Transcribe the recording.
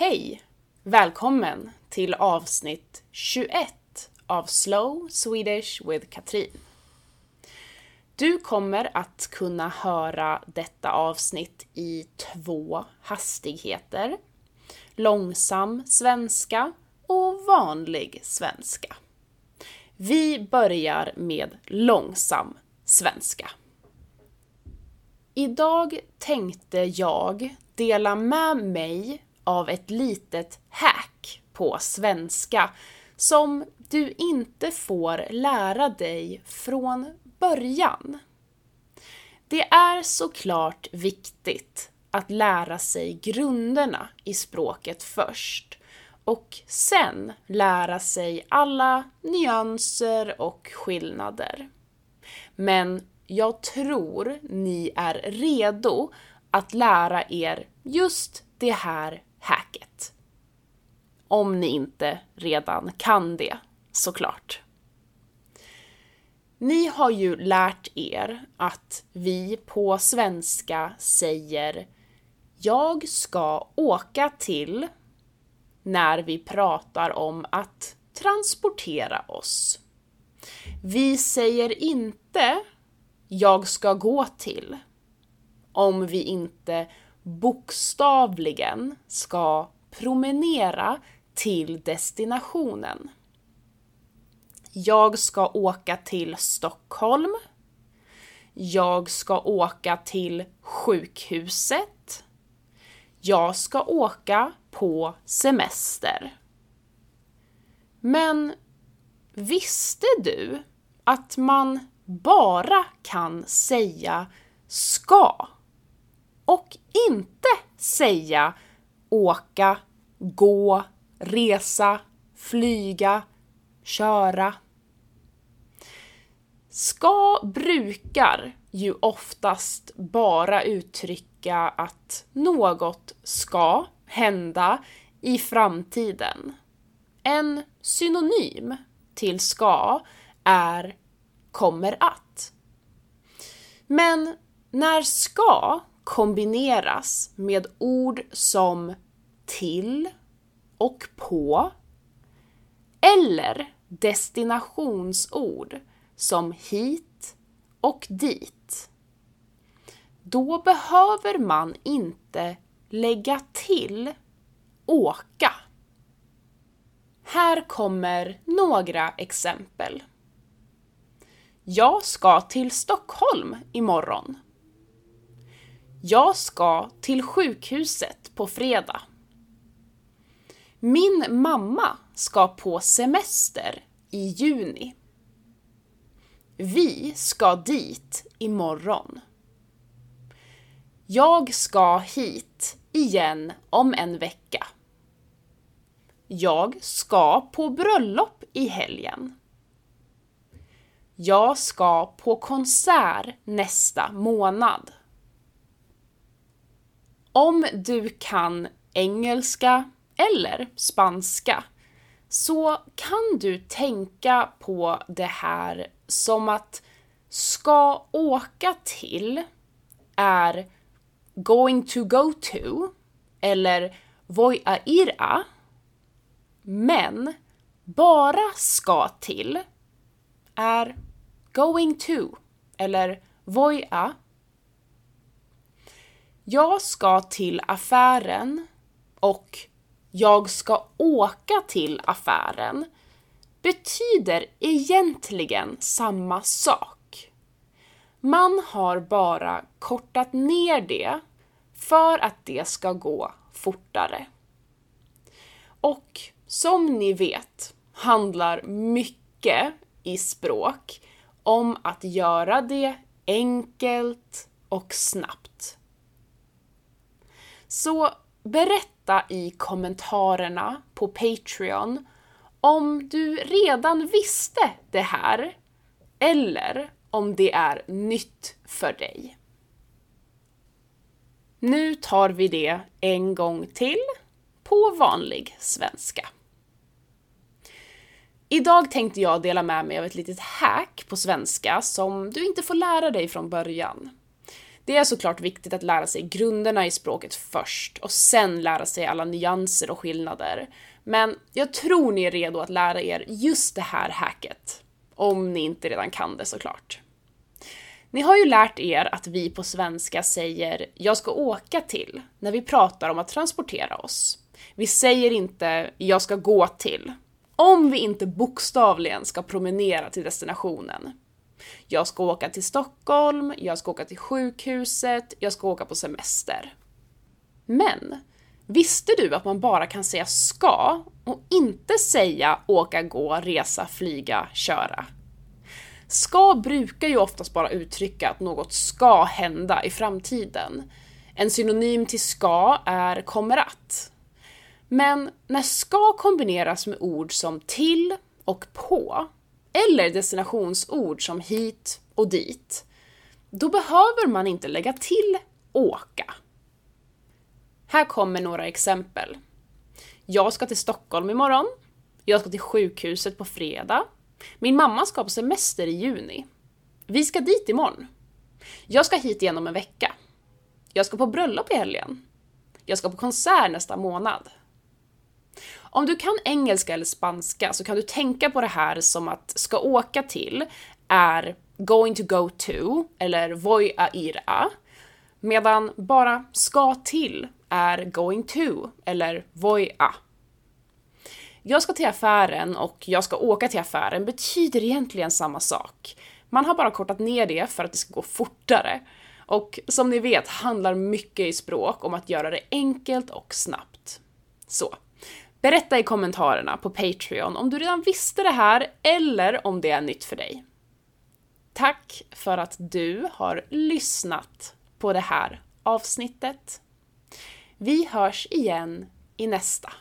Hej! Välkommen till avsnitt 21 av Slow Swedish with Katrin. Du kommer att kunna höra detta avsnitt i två hastigheter. Långsam svenska och vanlig svenska. Vi börjar med långsam svenska. Idag tänkte jag dela med mig av ett litet hack på svenska som du inte får lära dig från början. Det är såklart viktigt att lära sig grunderna i språket först och sen lära sig alla nyanser och skillnader. Men jag tror ni är redo att lära er just det här. Om ni inte redan kan det, såklart. Ni har ju lärt er att vi på svenska säger jag ska åka till när vi pratar om att transportera oss. Vi säger inte jag ska gå till om vi inte bokstavligen ska promenera till destinationen. Jag ska åka till Stockholm. Jag ska åka till sjukhuset. Jag ska åka på semester. Men visste du att man bara kan säga ska och inte säga åka, gå, resa, flyga, köra. Ska brukar ju oftast bara uttrycka att något ska hända i framtiden. En synonym till ska är kommer att. Men när ska kombineras med ord som till och på eller destinationsord som hit och dit. Då behöver man inte lägga till åka. Här kommer några exempel. Jag ska till Stockholm imorgon. Jag ska till sjukhuset på fredag. Min mamma ska på semester i juni. Vi ska dit imorgon. Jag ska hit igen om en vecka. Jag ska på bröllop i helgen. Jag ska på konsert nästa månad. Om du kan engelska eller spanska så kan du tänka på det här som att ska åka till är going to go to eller voy a ir a men bara ska till är going to eller voy a. Jag ska till affären och jag ska åka till affären betyder egentligen samma sak. Man har bara kortat ner det för att det ska gå fortare. Och som ni vet handlar mycket i språk om att göra det enkelt och snabbt. Så berätta i kommentarerna på Patreon om du redan visste det här eller om det är nytt för dig. Nu tar vi det en gång till på vanlig svenska. Idag tänkte jag dela med mig av ett litet hack på svenska som du inte får lära dig från början. Det är såklart viktigt att lära sig grunderna i språket först och sen lära sig alla nyanser och skillnader. Men jag tror ni är redo att lära er just det här hacket. Om ni inte redan kan det såklart. Ni har ju lärt er att vi på svenska säger “jag ska åka till” när vi pratar om att transportera oss. Vi säger inte “jag ska gå till” om vi inte bokstavligen ska promenera till destinationen. Jag ska åka till Stockholm, jag ska åka till sjukhuset, jag ska åka på semester. Men visste du att man bara kan säga ska och inte säga åka, gå, resa, flyga, köra? Ska brukar ju oftast bara uttrycka att något ska hända i framtiden. En synonym till ska är kommer att. Men när ska kombineras med ord som till och på, eller destinationsord som hit och dit, då behöver man inte lägga till åka. Här kommer några exempel. Jag ska till Stockholm imorgon. Jag ska till sjukhuset på fredag. Min mamma ska på semester i juni. Vi ska dit imorgon. Jag ska hit igen om en vecka. Jag ska på bröllop i helgen. Jag ska på konsert nästa månad. Om du kan engelska eller spanska så kan du tänka på det här som att ska åka till är going to go to eller voy a ir a medan bara ska till är going to eller voy a. Jag ska till affären och jag ska åka till affären betyder egentligen samma sak. Man har bara kortat ner det för att det ska gå fortare. Och som ni vet handlar mycket i språk om att göra det enkelt och snabbt. Så, berätta i kommentarerna på Patreon om du redan visste det här eller om det är nytt för dig. Tack för att du har lyssnat på det här avsnittet. Vi hörs igen i nästa.